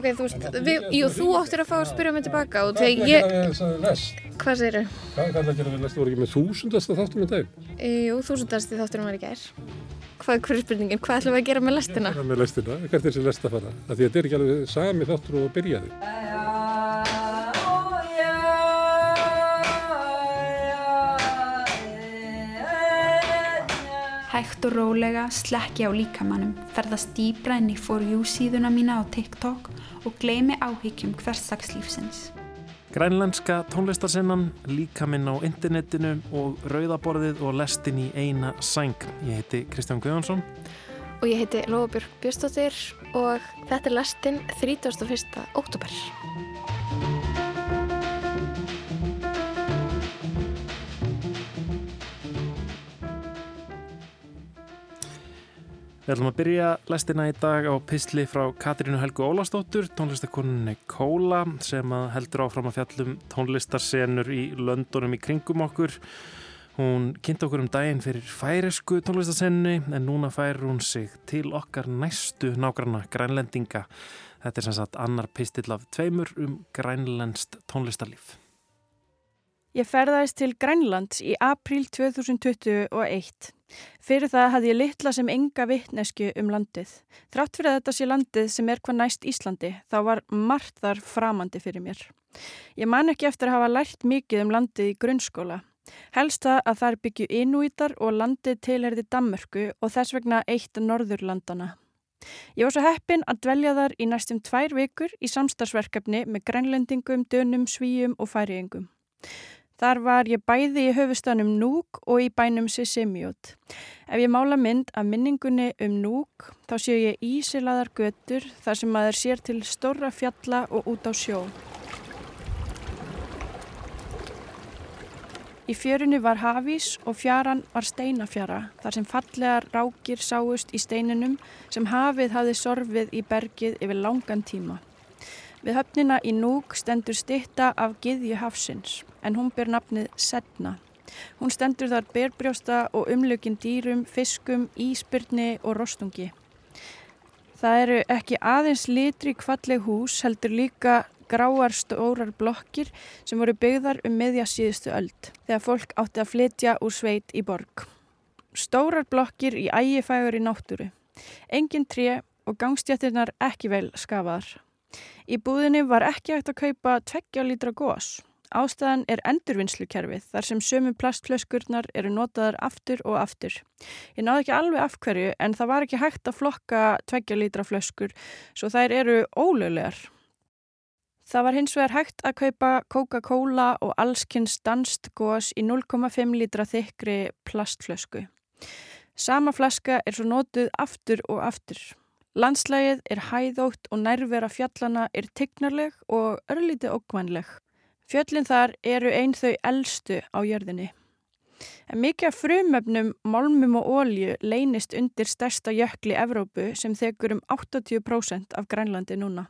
Ok, þú veist, við, jú, þú áttir að fá að spyrja mig tilbaka og þegar ég... Hvað er það lest? Hvað segir þau? Hvað er að gera við lest? Þú voru ekki með þúsundasta þáttum í dag? Jú, þúsundasti þátturum var í gær. Hvað, er spurningin? Hvað ætlum við að gera með lestina? Hvað er með lestina? Hvert er þessi lest að fara? Af Því að þetta er ekki alveg sami þáttur og byrjaði. Hægt og rólega slekki á líkamannum, ferðast dýbra inn í For You síðuna mína á TikTok og gleymi áhyggjum hversdagslífsins. Grænlenska tónlistarsinnan, líkaminn á internetinu og rauðaborðið og lestin í eina sæng. Ég heiti Kristján Guðjónsson. Og ég heiti Lóabjörg Björnstóttir og þetta er lestin 31. óttúber. Við ætlum að byrja lestina í dag á pistli frá Katrínu Helgu Ólastóttur, tónlistakoninni Kóla sem heldur áfram að fjallum tónlistarsenur í löndunum í kringum okkur. Hún kynnti okkur um daginn fyrir færisku tónlistarsenni en núna fær hún sig til okkar næstu nágranna grænlendinga. Þetta er sem sagt annar pistill af tveimur um grænlendst tónlistarlíf. Ég ferðaðist til Grænlands í april 2021. Fyrir það hafði ég litla sem enga vittnesku um landið. Þrátt fyrir að þetta sé landið sem er hvað næst Íslandi, þá var margt þar framandi fyrir mér. Ég man ekki eftir að hafa lært mikið um landið í grunnskóla. Helst það að þar byggju inúítar og landið tilherði Dammörku og þess vegna eitt norðurlandana. Ég var svo heppin að dvelja þar í næstum tvær vikur í samstagsverkefni með grænlendingum, dönum, svíum og færiengum. Þar var ég bæði í höfustanum Núk og í bænum Sisimiut. Ef ég mála mynd af minningunni um Núk þá séu ég ísilaðar götur þar sem maður sér til stóra fjalla og út á sjó. Í fjörunni var hafís og fjaran var steinafjara þar sem fallegar rákir sáust í steininum sem hafið hafði sorfið í bergið yfir langan tíma. Við höfnina í Núk stendur stitta af Githju hafsins en hún ber nafnið Sedna. Hún stendur þar berbrjósta og umlökin dýrum, fiskum, íspyrni og rostungi. Það eru ekki aðeins litri kvalleg hús heldur líka gráar stórar blokkir sem voru byggðar um meðja síðustu öld þegar fólk átti að flytja úr sveit í borg. Stórar blokkir í ægifægur í náttúru. Engin tré og gangstjættirnar ekki vel skafaðar. Í búðinni var ekki hægt að kaupa 20 lítra gós. Ástæðan er endurvinnslukerfið þar sem sömu plastflöskurnar eru notaðar aftur og aftur. Ég náði ekki alveg af hverju en það var ekki hægt að flokka 20 lítra flöskur svo þær eru ólöglegar. Það var hins vegar hægt að kaupa Coca-Cola og allskynns danst gós í 0,5 lítra þykri plastflösku. Sama flaska er svo notuð aftur og aftur. Landslægið er hæðótt og nærvera fjallana er tignarleg og örlítið okkvænleg. Fjöllin þar eru einn þau eldstu á jörðinni. En mikið af frumöfnum, málmum og ólju leynist undir stærsta jökli Evrópu sem þekur um 80% af Grænlandi núna.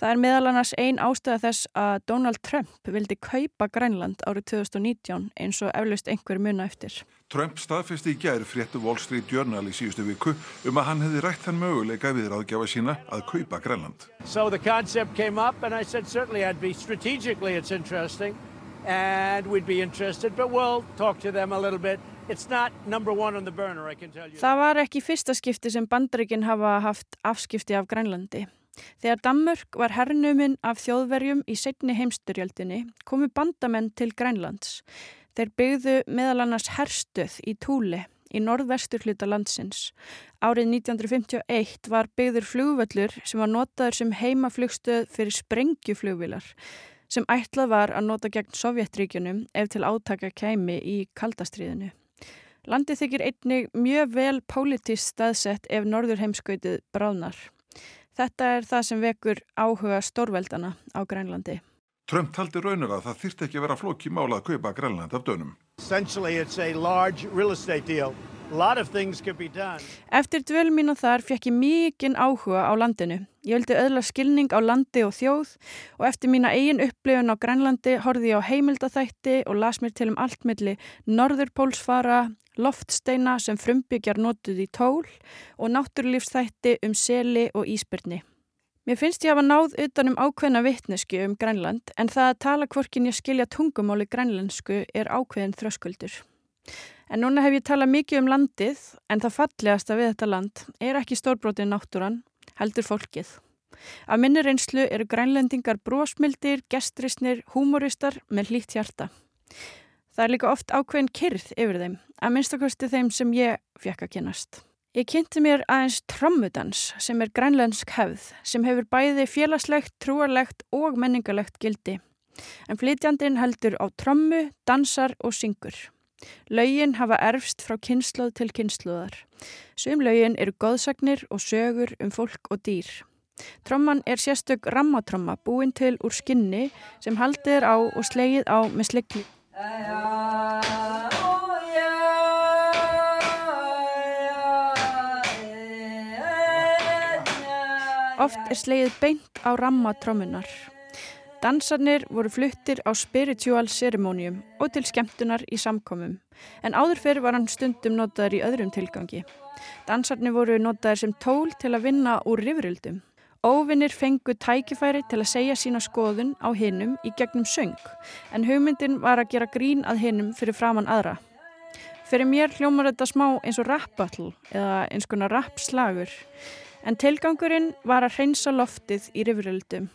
Það er meðal annars ein ástæða þess að Donald Trump vildi kaupa Grænland árið 2019 eins og eflaust einhver muna eftir. Trump staðfesti í gæri fréttu Wall Street Journal í síðustu viku um að hann hefði rætt þann möguleika við ráðgjafa sína að kaupa Grænland. So the concept came up and I said certainly I'd be strategically it's interesting and we'd be interested but we'll talk to them a little bit. It's not number one on the burner I can tell you. Það var ekki fyrsta skipti sem bandaríkinn hafa haft afskipti af Grænlandi. Þegar Danmörk var hernuminn af þjóðverjum í setni heimsturjöldinni komu bandamenn til Grænlands. Þeir byggðu meðal annars herstuð í Túli í norðvestur hluta landsins. Árið 1951 var byggður flugvöllur sem var notaður sem heimaflugstöð fyrir sprengjuflugvilar sem ætlað var að nota gegn Sovjetríkjunum ef til átaka kæmi í kaldastriðinu. Landið þykir einnig mjög vel pólitist staðsett ef norður heimskautið bráðnar. Þetta er það sem vekur áhuga stórveldana á Grænlandi. Trump taldi raunar að það þyrti ekki að vera flóki mála að kaupa Grænland af dönum. Eftir dvöl mín og þar fekk ég mikinn áhuga á landinu. Ég vildi öðla skilning á landi og þjóð og eftir mína eigin upplifun á Grænlandi horfið ég á heimildathætti og las mér til um allt milli Norðurpólsfara, loftsteina sem frumbyggjar notuð í tól og náttúrlífsþætti um seli og íspyrni. Mér finnst ég hafa náð utanum ákveðna vittnesku um Grænland en það að tala hvorkin ég skilja tungumáli grænlensku er ákveðin þröskuldur. En núna hef ég talað mikið um landið en það fallegasta við þetta land er ekki stórbrótið náttúran, heldur fólkið. Af minni reynslu eru grænlendingar brósmildir, gestrisnir, humoristar með hlýtt hjarta. Það er líka oft ákveðin kyrð yfir þeim, að minnstakosti þeim sem ég fekk að kynast. Ég kynnti mér aðeins trommudans sem er grænlensk hefð sem hefur bæði félagslegt, trúarlegt og menningalegt gildi. En flytjandin heldur á trommu, dansar og syngur. Laugin hafa erfst frá kynsluð til kynsluðar. Sum laugin eru goðsagnir og sögur um fólk og dýr. Tromman er sérstök rammatromma búin til úr skinni sem haldið er á og slegið á með slegli. Oft er slegið beint á rammatrommunar. Dansarnir voru fluttir á spiritual ceremonium og til skemmtunar í samkomum, en áður fyrr var hann stundum notaður í öðrum tilgangi. Dansarnir voru notaður sem tól til að vinna úr rifrildum. Óvinnir fengu tækifæri til að segja sína skoðun á hinnum í gegnum söng, en hugmyndin var að gera grín að hinnum fyrir framann aðra. Fyrir mér hljómar þetta smá eins og rap battle eða eins konar rap slagur en tilgangurinn var að hreinsa loftið í rifrildum.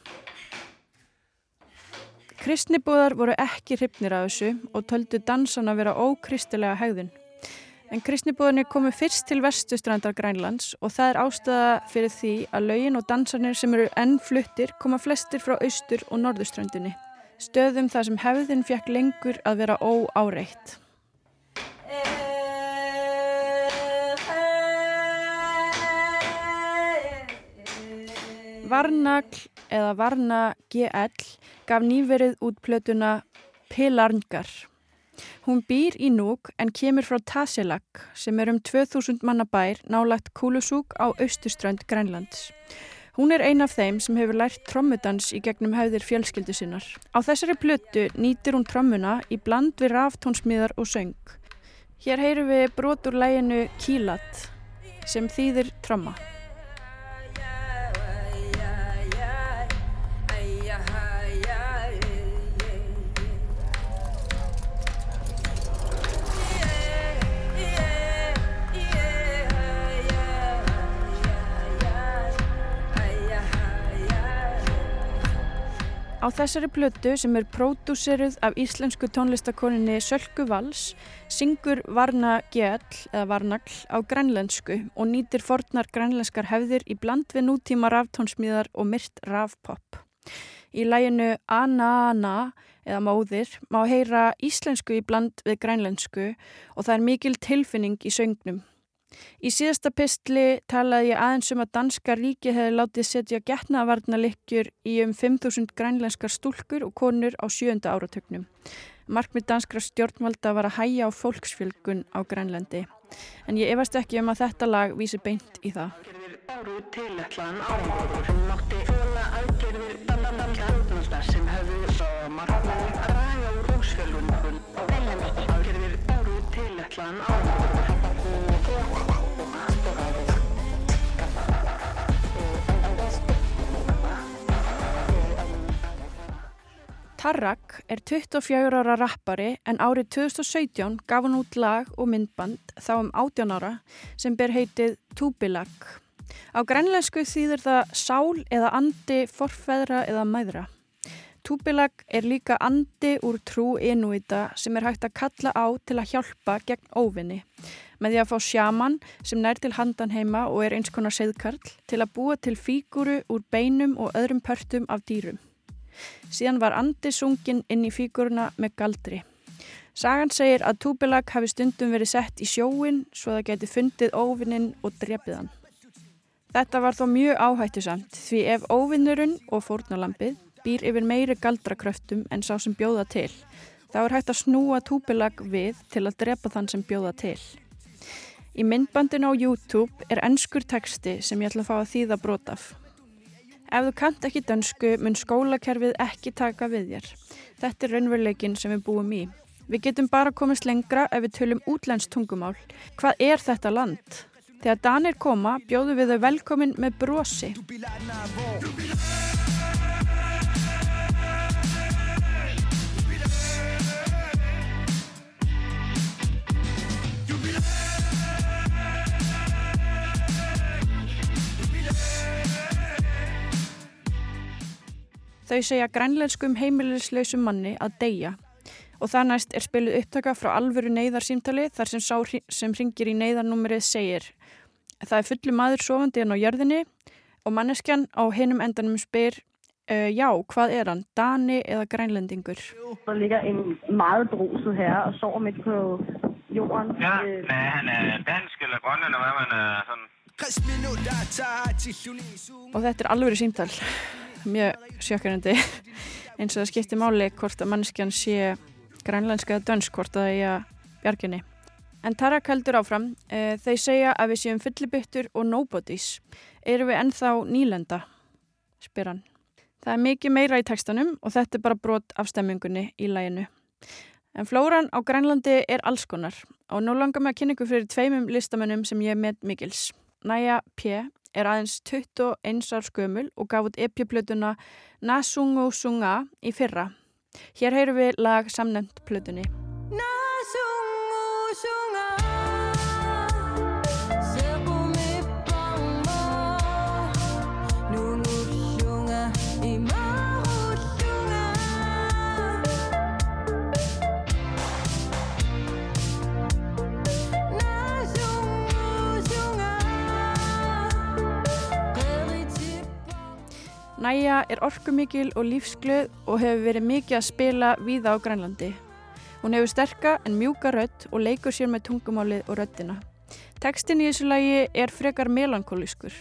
Kristnibúðar voru ekki hrifnir af þessu og töldu dansan að vera ókristilega hegðun. En kristnibúðarnir komu fyrst til vestustrandar Grænlands og það er ástæða fyrir því að laugin og dansarnir sem eru enn fluttir koma flestir frá austur og norðustrandinni. Stöðum þar sem hefðin fekk lengur að vera óáreitt. Varnagl eða Varna GL gaf nýverið út plötuna Pilarngar. Hún býr í núk en kemur frá Tasilak sem er um 2000 manna bær nálagt Kulusúk á austuströnd Grænlands. Hún er ein af þeim sem hefur lært trommudans í gegnum hæðir fjölskyldu sinnar. Á þessari plötu nýtir hún trommuna í bland við ráftónsmiðar og söng. Hér heyrum við brotur læginu Kílat sem þýðir tromma. Á þessari plötu sem er pródúseruð af íslensku tónlistakoninni Sölku Valls syngur Varna Gjell eða Varnagl á grænlensku og nýtir fornar grænlenskar hefðir í bland við nútíma raftónsmíðar og myrt rafpop. Í læginu Anna eða Móðir má heyra íslensku í bland við grænlensku og það er mikil tilfinning í söngnum. Í síðasta pistli talaði ég aðeins um að danska ríki hefði látið setja getnavarnalikkjur í um 5.000 grænlenskar stúlkur og konur á sjönda áratögnum. Markmið danskra stjórnvalda var að hæja á fólksfjölgun á Grænlandi. En ég efast ekki um að þetta lag vísi beint í það. Báru tilætlaðan árangur Tarrak er 24 ára rappari en árið 2017 gaf hann út lag og myndband þá um 18 ára sem ber heitið Túbilag. Á grænlensku þýðir það sál eða andi forfeðra eða mæðra. Túbilag er líka andi úr trú innúita sem er hægt að kalla á til að hjálpa gegn óvinni með því að fá sjaman sem nær til handan heima og er eins konar seðkarl til að búa til fíguru úr beinum og öðrum pörtum af dýrum. Síðan var andi sungin inn í fíguruna með galdri. Sagan segir að túbilag hafi stundum verið sett í sjóin svo það geti fundið óvinnin og drefið hann. Þetta var þó mjög áhættusamt því ef óvinnurinn og fórnalampið býr yfir meiri galdrakröftum en sá sem bjóða til, þá er hægt að snúa túbilag við til að drepa þann sem bjóða til. Í myndbandinu á YouTube er ennskur teksti sem ég ætla að fá að þýða brotaf. Ef þú kant ekki dönsku mun skólakerfið ekki taka við þér. Þetta er raunveruleikin sem við búum í. Við getum bara komist lengra ef við tölum útlænst tungumál. Hvað er þetta land? Þegar Danir koma bjóðu við þau velkomin með brosi. Þau segja grænlenskum heimilislausum manni að deyja og það næst er spiluð upptaka frá alvöru neyðarsýmtali þar sem sá sem ringir í neyðarnúmerið segir Það er fullu maður sofandi hann á jörðinni og manneskjan á hinum endanum spyr uh, já, hvað er hann, Dani eða grænlendingur? Der ligger en meget beruset herre og sover midt på jorden. Ja, men han er dansk eller grønland, eller hvad man er sådan. Og þetta er alvöru símtal, mjög sjökkarandi, eins og það skiptir máli hvort að manneskjan sé grænlenska eða dönsk hvort að að bjarginni. En Tarak heldur áfram, e, þeir segja að við séum fyllibyttur og nobodies. Eru við ennþá nýlenda? spyr hann. Það er mikið meira í tekstanum og þetta er bara brot af stemmingunni í læginu. En flóran á Grænlandi er alls konar og nú langar mig að kynna ykkur fyrir tveimum listamennum sem ég með mikils. Næja P. er aðeins 21 árs gömul og gaf út epjuplötuna Nasungu Sunga í fyrra. Hér heyrum við lag samnefnt plötunni. Næja er orkumikil og lífsglöð og hefur verið mikið að spila víða á Grænlandi. Hún hefur sterka en mjúka rödd og leikur sér með tungumálið og röddina. Tekstin í þessu lagi er frekar melankóliskur.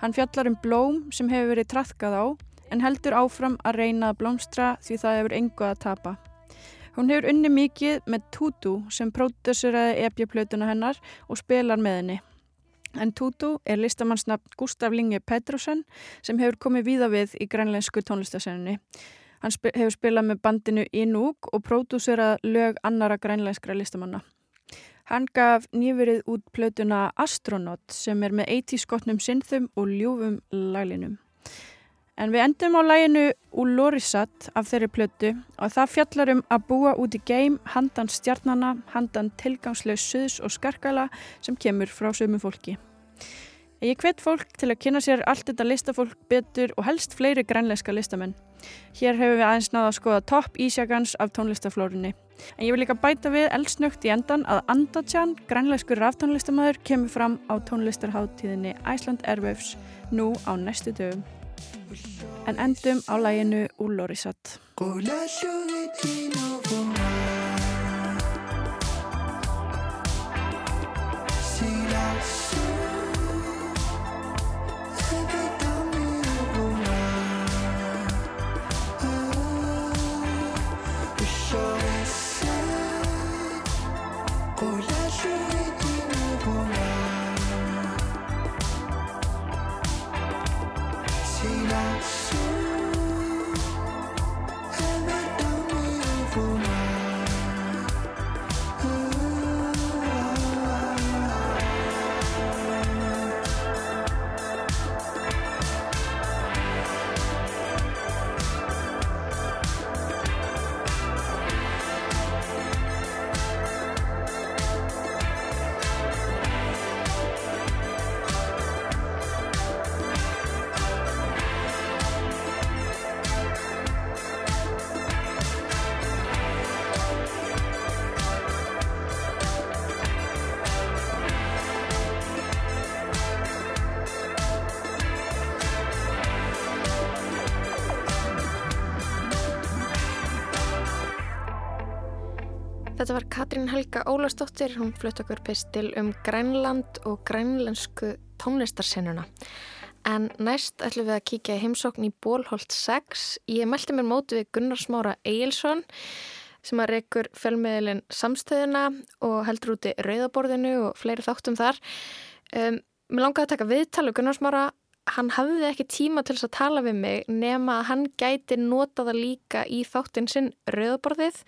Hann fjallar um blóm sem hefur verið trafkað á en heldur áfram að reyna að blómstra því það hefur engu að tapa. Hún hefur unni mikið með Tutu sem próduseraði epjaplötuna hennar og spilar með henni. En Tutu er listamannsnafn Gustaf Linge Petrusen sem hefur komið víða við í grænlensku tónlistasenninni. Hann sp hefur spilað með bandinu Inúk og pródúserað lög annara grænlenskra listamanna. Hann gaf nýverið út plötuna Astronaut sem er með 80 skotnum synþum og ljúfum laglinum. En við endum á læginu Ulorisat af þeirri plötu og það fjallar um að búa út í geim handan stjarnana, handan tilgangslaus suðs og skarkala sem kemur frá sömu fólki. Ég hvet fólk til að kynna sér allt þetta listafólk betur og helst fleiri grænleiska listamenn. Hér hefur við aðeins náða að skoða topp ísjagans af tónlistaflórunni. En ég vil líka bæta við eldsnögt í endan að Andatjan, grænleiskur raftónlistamæður, kemur fram á tónlistarháttíðinni Iceland Airwaves nú á næstu dögum. En endum á læginu Ulorisat. Þetta var Katrín Helga Ólastóttir, hún flutt okkur pistil um Grænland og grænlensku tónlistarsennuna. En næst ætlum við að kíkja í heimsókn í Bólholt 6. Ég meldi mér móti við Gunnar Smára Egilson sem að reykur fjölmiðlinn samstöðuna og heldur úti rauðaborðinu og fleiri þáttum þar. Um, mér langaði að taka viðtal og Gunnar Smára, hann hafði ekki tíma til þess að tala við mig nema að hann gæti nota það líka í þáttinn sinn rauðaborðið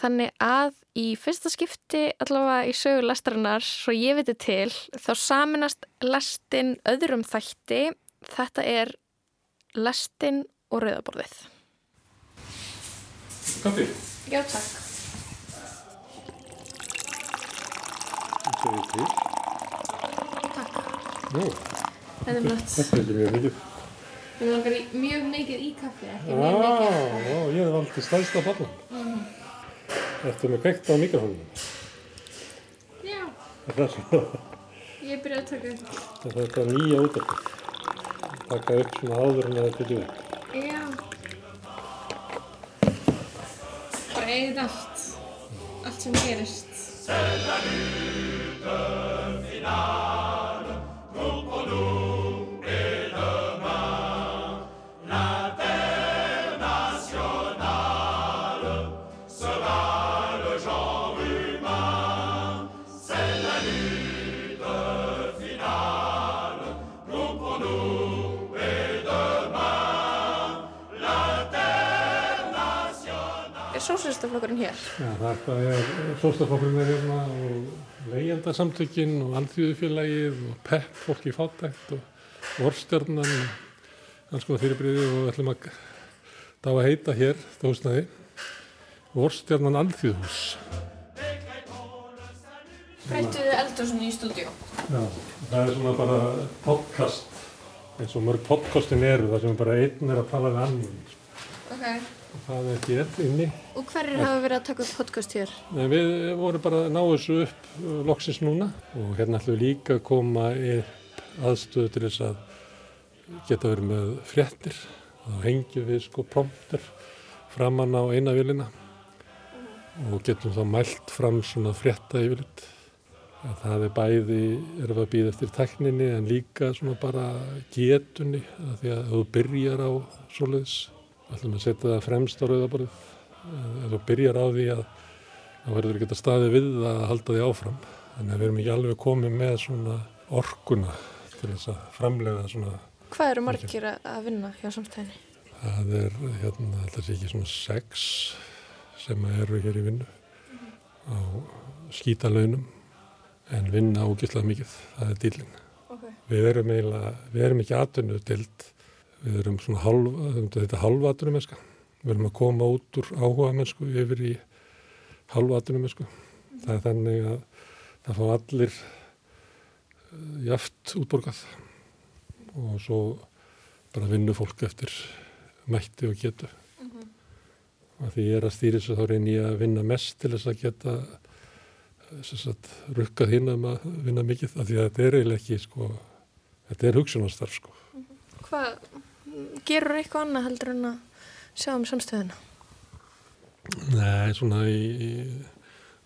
Þannig að í fyrsta skipti allavega í sögu lestarinnar, svo ég viti til, þá saminast lestin öðrum þætti. Þetta er lestin og rauðaborðið. Kaffi? Já, takk. Það er til. Takk. Nú, Þetta er flott. þetta er mjög mikið. Við langar í mjög mikið í kaffi, ekki Já, já, ég hef aldrei stæðst að falla. Þetta er með kveikt á mikrofónum. Já, Það er svona, ég byrjaði að taka upp. þetta er nýja útvarpið. Taka upp svona áður en að þetta er upp. Já. Bara eigið allt. Allt sem gerist. Sósistaflokkurinn hér? Já, þetta er sóstaflokkurinn er hérna og leyendasamtökin og alþjóðufélagið og pepp fólk í fátækt og vorstjarnan og alls konar fyrirbriði og við ætlum að dá að heita hér, þetta húsnaði, vorstjarnan alþjóðhús. Breyttuðu eldursun í stúdíu. Já, það er svona bara podcast, eins og mörg podcastin eru, þar sem bara einn er að tala við annan. Ok. Og það er hér inni. Og hverjir hafa verið að taka upp podcast hér? Nei, við vorum bara að ná þessu upp uh, loksins núna og hérna ætlum við líka að koma upp aðstöðu til þess að geta verið með fréttir. Þá hengjum við sko prompter framann á eina vilina og getum þá mælt fram svona frétta yfirleitt. Að Það er bæði, erum við að býða eftir tekninni en líka svona bara getunni að því að þú byrjar á svoleiðis, ætlum að setja það fremst á rauðaborðið. Ef þú byrjar á því að þá verður ekki að staði við að halda því áfram. Þannig að við erum ekki alveg komið með svona orkuna til þess að framlega svona, Hvað eru margir að vinna hjá samstæðinni? það er hérna, þetta sé ekki svona sex sem eru hér í vinnu á skítalaunum en vinna ógislega mikið, það er dýlinn. Ok. Við við erum ekki atvinnu dild, við erum svona halv, þetta er halvatvinnu mennska. Við erum að koma út úr áhuga mennsku yfir í halvatvinnu mennsku. Það er þannig að það fá allir uh, jaft útborgað og svo bara vinnu fólk eftir mætti og getu. Og því ég er að stýra þess að þá reyni ég að vinna mest til þess að geta sagt, rukkað hinn um að vinna mikið af því að þetta er eiginlega ekki sko, þetta er hugsunarstarf sko. Hvað, gerur eitthvað annað heldur en að sjá um samstöðuna? Nei, svona í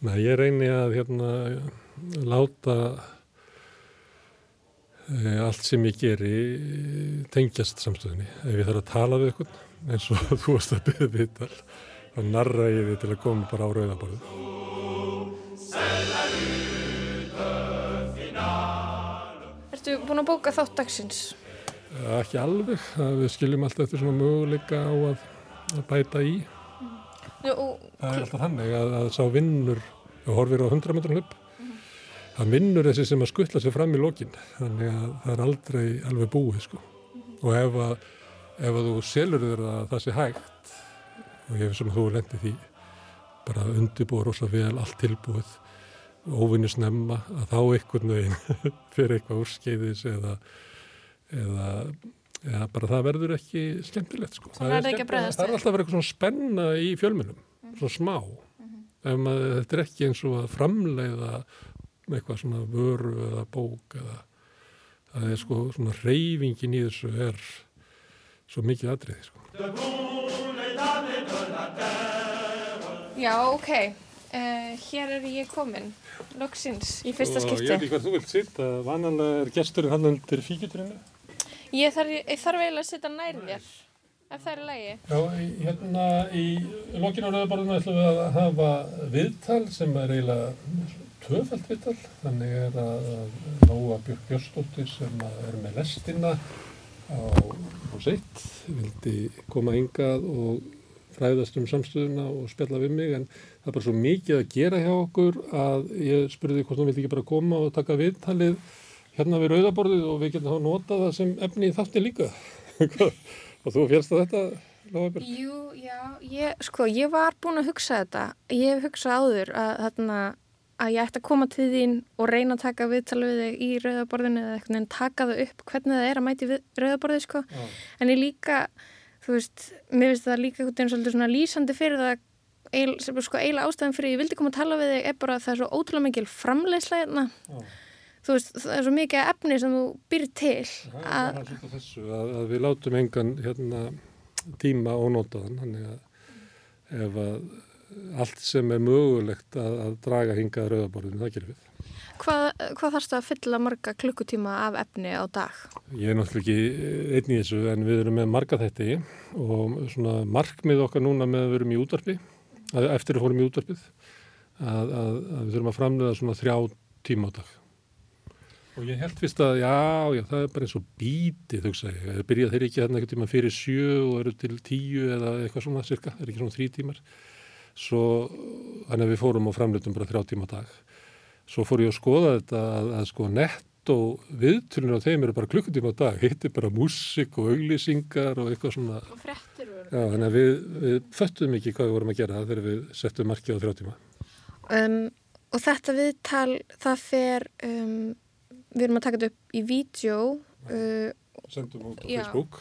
nei, ég reyni að hérna láta e, allt sem ég geri e, tengjast samstöðinni. Ef ég þarf að tala við eitthvað eins og þú varst að byrja viðtal, þá narra ég þið til að koma bara á rauðaborðu. Ertu búin að bóka þátt dagsins? Ekki alveg, það við skiljum alltaf eftir svona möguleika á að, að bæta í. Nú, og, Það er alltaf þannig að, að sá vinnur, og horfir á 100 metrar hlup, það vinnur þessi sem að skuttla sér fram í lokin. Þannig að það er aldrei alveg búið sko. Og ef að, ef að þú selur þér að það sé hægt, og hef sem þú lendið því, bara undirbúið rosa vel, allt tilbúið, óvinni snemma, að þá einhvern veginn fyrir eitthvað úrskeiðis eða, eða Já, bara það verður ekki skemmtilegt sko. Er það ekki að skemmtilegt. bregðast Það er alltaf að vera eitthvað svona spenna í fjölmunum, svona smá. Ef maður, þetta er ekki eins og að framleiða eitthvað svona vöru eða bók eða það er sko svona reyfingin í þessu er svo mikið atriði sko. já, ok. Uh, hér er ég komin, loksins, í fyrsta Og ég veit skipti. ekki hvað þú vilt sýta, vananlega er gesturinn hann undir fíkjutrinu. Ég þarf, ég þarf eiginlega að setja nær þér, ef það er í lagi. Já, hérna í lokinu á rauðaborðinu ætlum við að hafa viðtal sem er eiginlega tvöfald viðtal. Þannig er að Lóa Björk Björnsdóttir sem er með lestina á hús 1 vildi koma hingað og fræðast um samstöðuna og spjalla við mig en það er bara svo mikið að gera hjá okkur að ég spurði hvort hún vildi ekki bara koma og taka viðtalið hérna við rauðaborðið og við getum þá nota það sem efni í þáttin líka. Og þú félst að þetta Lofabjörg? Jú, já, ég, sko, ég var búin að hugsa þetta. Ég hef hugsað áður að, þarna, að ég ætti að koma til þín og reyna að taka viðtal við þig í rauðaborðinu eða eitthvað en taka það upp hvernig það er að mæti rauðaborðið sko. en ég líka, þú veist mér finnst það líka einhvern veginn svolítið svona lýsandi fyrir það eil, sko, eila ástæðan fyrir ég vildi koma að tala við þig er bara að það er svo ótrúlega mikil framlegslega hérna þú veist, það er svo mikið efni sem þú byrð til að, þessu, að, að við látum engan hérna, tíma ónótaðan þannig að ef að allt sem er mögulegt að, að draga hingað rauðaborðinu, það gerir við. Hvað, hvað þarfst það að fylla marga klukkutíma af efni á dag? Ég er náttúrulega ekki einn í þessu en við erum með marga þetta og svona markmið okkar núna með að við erum í útvarpi eftir að fórum í útvarpið að, að við þurfum að framlega svona þrjá tíma á dag Og ég held fyrst að já, já, það er bara eins og bítið, þú veist að ég byrja þeir ekki hérna eitthvað tíma fyrir sjö og eru til tíu eða eitthvað svona cirka, það er ekki svona þrjí tímar. Svo, þannig að við fórum og framlutum bara þrjá tíma dag. Svo fór ég að skoða þetta að, að sko nett og viðtölunum á þeim eru bara klukkutíma á dag, hitt er bara músik og auglýsingar og eitthvað svona. Og frettir voru. Já, þannig að við, við föttum ekki hvað við vorum að gera þegar við settum markið á þrjá tíma. Um, og þetta viðtal, það fer... Um, við erum að taka þetta upp í vídeo uh, Sendum út á já. Facebook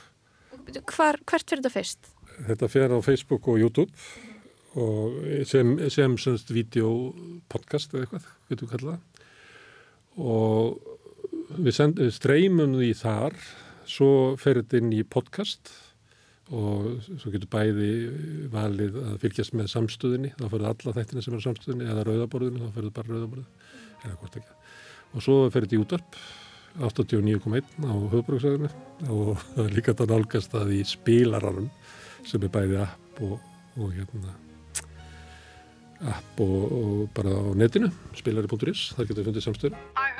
Hvar, Hvert fyrir þetta fyrst? Þetta fer á Facebook og YouTube og sem, sem semst videopodcast eða eitthvað, getur við kallað og við, send, við streymum því þar svo fer þetta inn í podcast og svo getur bæði valið að fylgjast með samstöðinni þá fyrir alla þættina sem er samstöðinni eða rauðaborðinu, þá fyrir bara rauðaborðinu eða hvort ekki og svo fer þetta í útvarp 89.1 á höfbruksæðinu og það er líka þetta nálgast að í spílaranum sem er bæði app og, og hérna app og, og bara á netinu spilari.is, þar getur við fundið samstöður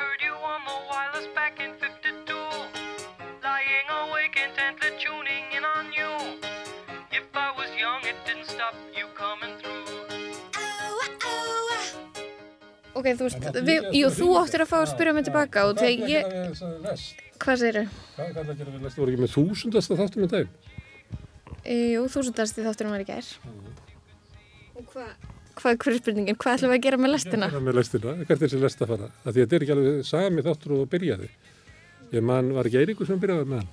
Ok, þú veist, við, jú, þú áttir að fá að spyrja mig tilbaka og þegar ég... Hvað segir þau? Hvað er það að gera við lest? Þú voru ekki með þúsundasta þáttunum í dag? Jú, þúsundasti þáttunum var í gær. Og hvað, hvað er hverju spurningin? Hvað ætlum við að gera með lestina? Hvað með lestina? Hvert er þessi lest að fara? Að þetta er ekki alveg sami þáttur og byrjaði. Ég man, var ekki Eiríkur sem byrjaði með hann?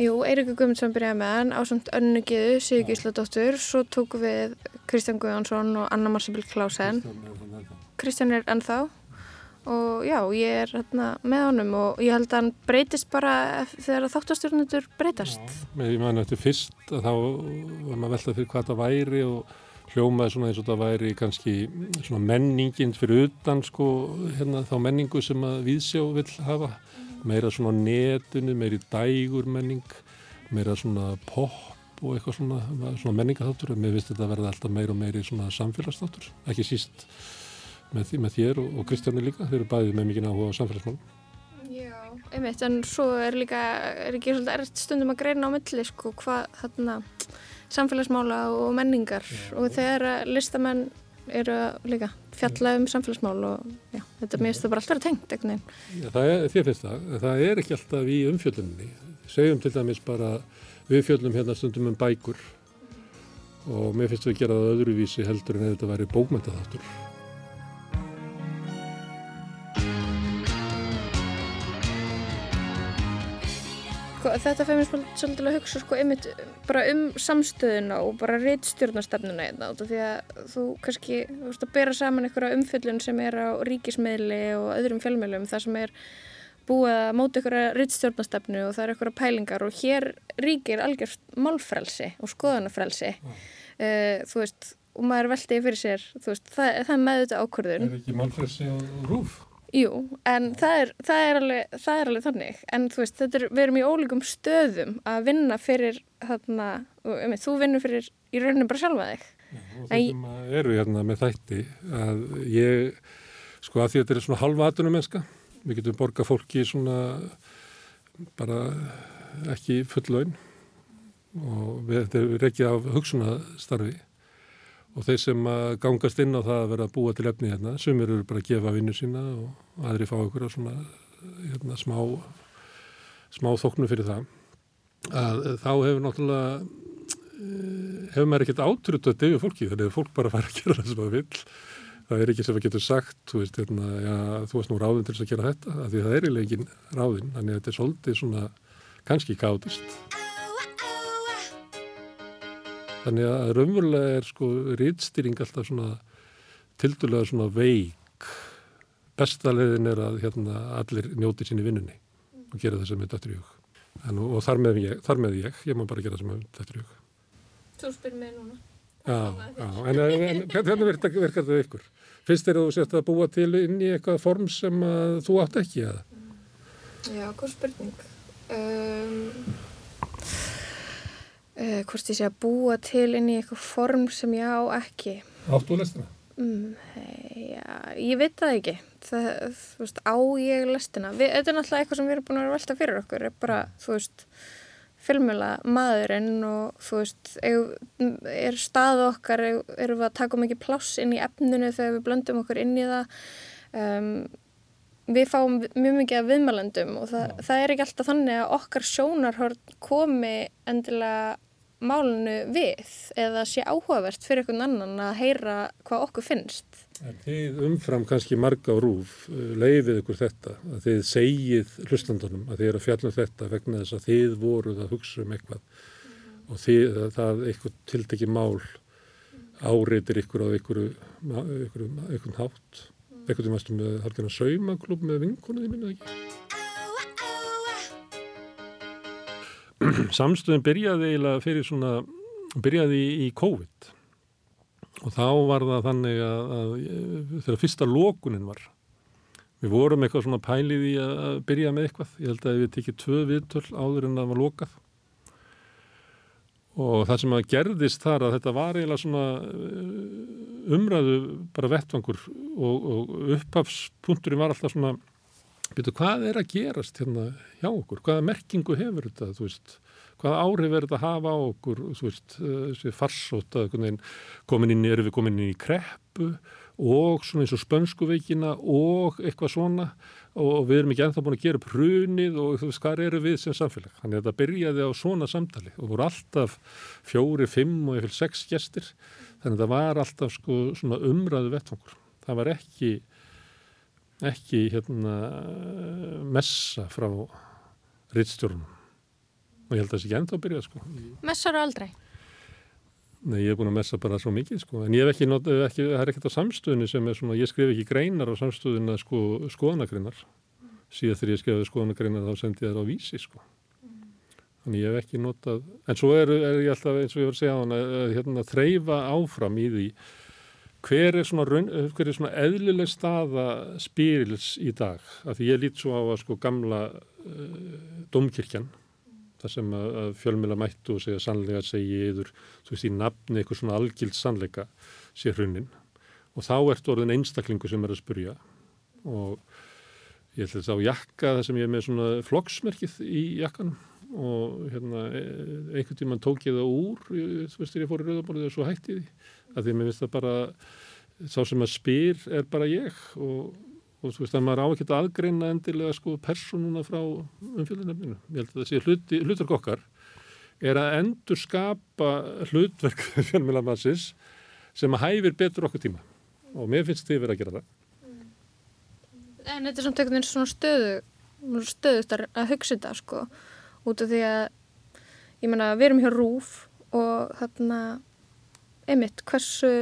Jú, Eiríkur Guðmundsson byrjaði með hann á samt önnugiðu, Sigurgísladóttur, svo tóku við Kristján Guðjónsson og Anna Marsabill Klásen. Kristján er ennþá. Og já, ég er hérna með honum og ég held að hann breytist bara þegar þáttastjórnendur breytast. Já, ég man eftir fyrst að þá var maður veltað fyrir hvað það væri og hljómaði svona eins og það væri kannski svona menningin fyrir utan sko, hérna þá menningu sem að Víðsjá vil hafa, meira svona netinu, meiri dægur menning, meira svona pop og eitthvað svona, svona menningaþáttur, mér finnst þetta að verða alltaf meira og meiri svona samfélagsþáttur, ekki síst með, því, með þér og, og Kristjáni líka, þeir eru bæðið með mikið áhuga á samfélagsmálum. Já, einmitt, en svo er líka, er ekki svolítið erft stundum að greina á milli, sko, hvað þarna samfélagsmála og menningar já, og þegar listamenn eru líka fjalla um samfélagsmál og já, þetta mér finnst það bara alltaf að vera tengt, ekkert neginn. Já, það er, þér finnst það, það er ekki alltaf í umfjöldunni. Segjum til dæmis bara, við fjöldum hérna stundum um bækur og mér finnst við að gera það öðruvísi heldur en þetta væri bókmyndaþáttur. Sko, þetta fær mér svolítið að hugsa sko, einmitt bara um samstöðuna og bara reittstjórnastefnuna einna hérna, því að þú kannski þú veist, bera saman einhverja umfjöllun sem er á ríkismeðli og öðrum fjölmeðlum þar sem er búið að móta einhverja reittstjórnastefnu og það er einhverja pælingar og hér ríkir algjörst málfrelsi og skoðanafrelsi mm. uh, þú veist, og maður veltiði fyrir sér veist, það, það er með þetta ákvörðun Er ekki málfrelsi á rúf? Jú, en það er, það er, alveg, það er alveg þannig, en þú veist, er, við erum í ólíkum stöðum að vinna fyrir þarna, um, þú vinnur fyrir í rauninu bara sjálfa þig. Já, og þetta eru hérna með þætti að ég, sko að því að þetta er svona halva aðtunum mennska, við getum borgað fólki svona bara ekki full laun og við, þetta er rekkið af hugsunastarfi og þeir sem gangast inn á það að vera að búa til efni hérna, sumir eru bara að gefa vinnu sína og aðri fá ykkur á svona hérna, smá, smá þóknu fyrir það. Að þá hefur náttúrulega eh, hefur maður ekkert átrútað yfir fólki þannig að fólk bara fara að gera það sem það vil það er ekki sem að getur sagt þú veist, hérna, já, þú veist nú ráðin til að gera þetta af því það er í leikin ráðin þannig að þetta er svolítið svona kannski gáðist Þannig að raunverulega er sko rýtstýring alltaf svona tildulega svona veik. Besta leiðin er að hérna, allir njóti sín í vinnunni og gera það sem er dættur í hug. En, og þar með, ég, þar með ég, ég má bara gera það sem er dættur í hug. Þú spyr mér núna. Já, já, en, en hvernig virkar, virkar það ykkur? Finnst þér að þú sést að búa til inn í eitthvað form sem þú átt ekki að? Já, hvað spurning? Um, uh, hvort ég sé að búa til inn í eitthvað form sem ég á ekki. Áttu lestina? Mm, já, ég veit það ekki. Það, þú veist, á ég lestina. Þetta er náttúrulega eitthvað sem við erum búin að vera velta fyrir okkur. Er bara, þú veist, filmila maðurinn og þú veist, er stað okkar, erum við að taka mikið pláss inn í efninu þegar við blöndum okkur inn í það. Um, við fáum mjög mikið af viðmælendum og það, það er ekki alltaf þannig að okkar sjónarhörn komi endilega málunu við eða sé áhugavert fyrir einhvern annan að heyra hvað okkur finnst. En þið umfram kannski marga rúf uh, leiðið ykkur þetta að þið segið hlustandunum að þið eru að fjalla um þetta vegna þess að þið voruð að hugsa um eitthvað mm. og þið, það eitthvað tildegi mál áreitir ykkur á ykkur, ykkur, ykkur hátt eitthvað sem varstu með halkina saumaklub með vinkonuði minna ekki Samstöðin byrjaði eiginlega fyrir svona byrjaði í COVID. Og þá var það þannig að, að þegar fyrsta lókunin var við vorum eitthvað svona pælið í að byrja með eitthvað. Ég held að við tekið tvö viðtöl áður en það var lókað og það sem að gerðist þar að þetta var eiginlega svona eh, umræðu bara vettvangur og, og upphafspunkturinn var alltaf svona betur hvað er að gerast hérna hjá okkur, hvaða merkingu hefur þetta þú veist, hvaða áhrif er þetta að hafa á okkur, þú veist, eh, þessi farsóta komin inn, erum við komin inn í kreppu og svona eins og spönskuveikina og eitthvað svona og við erum ekki ennþá búin að gera upp hrunið og þú veist hvað eru við sem samfélag. Þannig að þetta byrjaði á svona samtali og voru alltaf fjóri, fimm og eitthvað sex gestir þannig að það var alltaf sko svona umræðu vettfangur. Það var ekki ekki hérna messa frá rittstjórnum og ég held að það sé ekki ennþá að byrja sko. Messar aldrei? Nei, ég hef búin að messa bara svo mikið sko, en ég hef ekki, not, ekki það er ekkert á samstöðinu sem er svona, ég skrif ekki greinar á samstöðinu sko, skoðanagreinar síðan þegar ég skrifaði skoðanagreinar þá sendi ég það á vísi sko þannig ég hef ekki notað, en svo er, er ég alltaf eins og ég var að segja á hann að hérna, þreyfa áfram í því hver er svona, raun, hver er svona eðlileg staða spyrils í dag, af því ég lít svo á að sko gamla uh, domkirkjan það sem að, að fjölmjöla mættu og segja sannleika segi yfir, þú veist, í nafni eitthvað svona algild sannleika sé hrunin og þá ert orðin einstaklingu sem er að spurja. Og ég ætla þetta á jakka það sem ég er með svona flokksmerkið í jakkanum. Og hérna e, einhvern tíma tók ég það úr þú veist, þegar ég fór í rauðaborðið og svo hætti því að því að mér finnst það bara sá sem að spyr er bara ég og og þú veist að maður á ekki að aðgreina endilega sko personuna frá umfjöldunefninu. Ég held að það sé hluti, hlutverk okkar er að endur skapa hlutverk fjölmjölamansis sem að hæfir betur okkur tíma og mér finnst þið verið að gera það. En þetta er samt einhvern veginn svona stöðu stöðust að hugsa þetta sko út af því að ég menna við erum hjá Rúf og þarna einmitt hversu,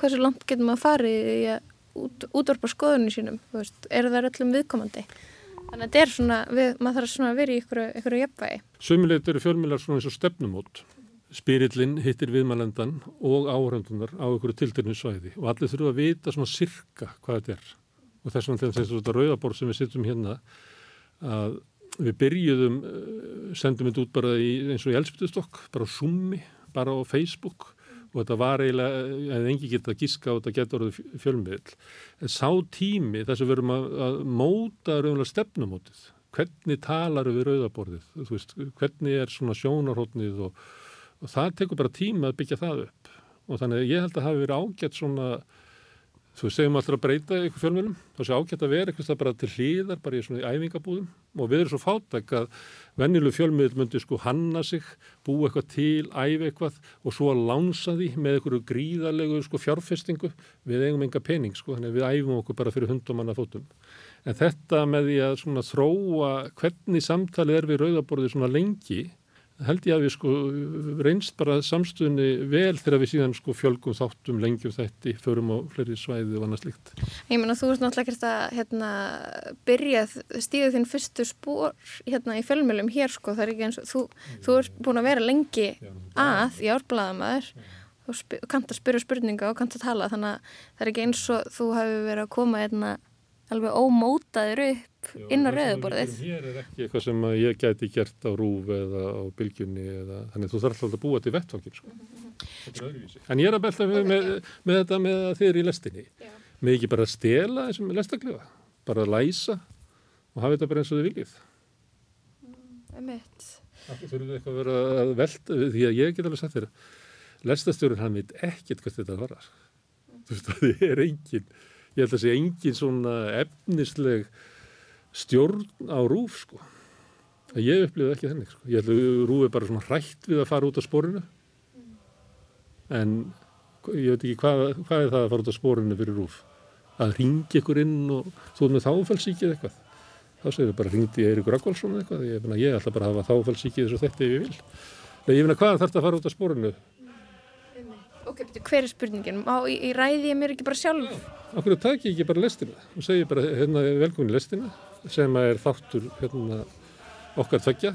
hversu langt getur maður farið í að út, útvarpa skoðunum sínum, veist, eru það öllum viðkomandi. Þannig að þetta er svona, við, maður þarf svona að vera í ykkur, ykkur jafnvægi. Sumilegt eru fjölmjölar svona eins og stefnumót. Spirillin hittir viðmælendan og áhrandunar á ykkur tildirinu svæði og allir þurfa að vita svona sirka hvað þetta er. Og þess vegna þegar þetta rauðabór sem við sittum hérna að við byrjuðum, eh, sendum þetta út bara í, eins og í elspitustokk, bara á Zoom, bara á Facebook og þetta var eiginlega, en engi geta gíska og þetta getur orðið fjölmiðl. Sá tími þess að við verum að, að móta raunlega stefnumótið. Hvernig talar við rauðaborðið? Veist, hvernig er svona sjónarhóttnið og, og það tekur bara tíma að byggja það upp og þannig ég held að hafi verið ágætt svona þú segjum alltaf að breyta ykkur fjölmjölum þá sé ágætt að vera eitthvað bara til hlýðar bara í svona æfingabúðum. Og við erum svo fátak að vennilu fjölmjöl myndi sko hanna sig, bú eitthvað til æfi eitthvað og svo að lánsa því með einhverju gríðarlegu sko fjárfestingu. Við eigum enga pening sko þannig að við æfum okkur bara fyrir hundumanna fótum en þetta með því að svona þróa hvernig samtalið er við rauðaborðið svona lengi held ég að við sko reynst bara samstunni vel þegar við síðan sko fjölgum þáttum lengjum þetta förum á fleiri svæði og annað slikt. Ég menna þú ert náttúrulega ekkert að hérna, byrja stíðu þinn fyrstu spór hérna í fjölmjölum hér sko. Það er ekki eins og þú, þú ert búin að vera lengi að í árblæðamæður og kannt að spyrja spurninga og kannt að tala. Þannig að það er ekki eins og þú hefur verið að koma hérna alveg ómótaður upp Já, inn á rauðuborðið. Hér er ekki eitthvað sem ég gæti gert á rúf eða á bylgjunni eða þannig þú þarf alltaf að búa til vettfangin sko. Þetta er öðruvísi. En ég er að belta með, með, með þetta með að er í lestinni. Já. Með ekki bara að stela þessum lestaklifa, bara að læsa og hafa þetta bara eins og þið viljið. Það þurfum eitthvað að vera að velta því að ég get alveg sagt þér lestastjórun hann veit ekkert hvað þetta varar. Þú veist að þið er enginn ég held að sé engin svona efnisleg stjórn á rúf sko. Ég upplifði ekki þennig sko. Ég held að rúf er bara svona hrætt við að fara út á spórinu en ég veit ekki hvað, hvað er það að fara út á spórinu fyrir rúf. Að ringi ykkur inn og þú er með þáfælsíkið eitthvað. Þá segir þau bara ringdi Eirik Rakkválsson eitthvað. Ég, ég ætla bara að hafa þáfælsíkið þess að þetta ef ég vil. Nei, ég finna hvað þarf þetta að fara út á spórinu hver er spurningin? Má í, í ræði ég mér ekki bara sjálf? Akkur það takk ég ekki bara lestina og segi bara hérna velkomin lestina sem er þáttur hérna okkar þöggja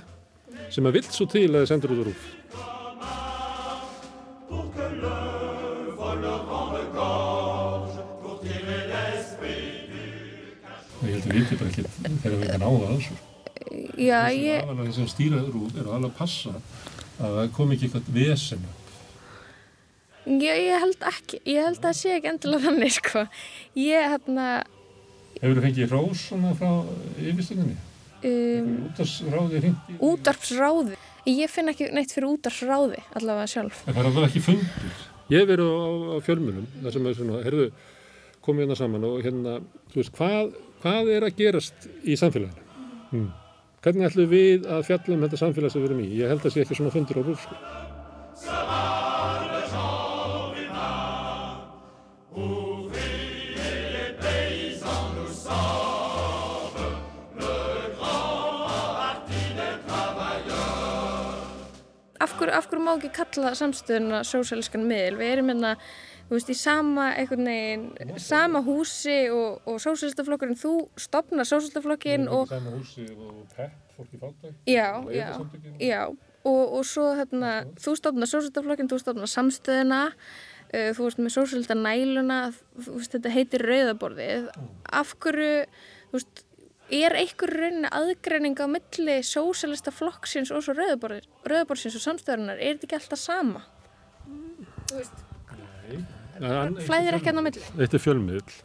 sem að vilt svo til að það sendur út á rúf. Ég held að við veitum bara ekki þegar við erum áða á þessu. Já, ég... Það er alveg sem stýraður rúf er alveg að passa að það kom ekki eitthvað vesena Já, ég held ekki, ég held að það sé ekki endilega þannig, sko. Ég, hérna... Hefur þú fengið rós svona frá yfirstöndinni? Um, útarsráði hindi? Útarsráði? Ég finn ekki neitt fyrir útarsráði, allavega sjálf. Það er allavega ekki fundur. Ég hef verið á, á fjölmunum, það sem er svona, herðu, komið hérna saman og hérna, þú veist, hvað, hvað er að gerast í samfélaginu? Hmm. Hvernig ætlum við að fjallum þetta samfélag sem við erum í? Ég held að það sé ekki svona fundur á rúf, sko. Af hverju, af hverju má ekki kalla samstöðuna sósælskan miðl? Við erum hérna, þú veist, í sama, veginn, sama húsi og, og sósælstaflokkurinn, þú stopnar sósælstaflokkin og... Sama húsi og pepp, fólki fátæk. Já, já, já, og, og svo hérna, þú stopnar sósælstaflokkin, þú stopnar samstöðuna, uh, þú veist, með sósælstanæluna, þú veist, þetta heitir rauðaborðið. Af hverju, þú veist, er einhver rauninni aðgreining á milli sósælista flokksins og svo rauðaborðsins og samstöðunar er þetta ekki alltaf sama? Þú veist flæðir ekki enn á milli? Þetta er fjölmiðl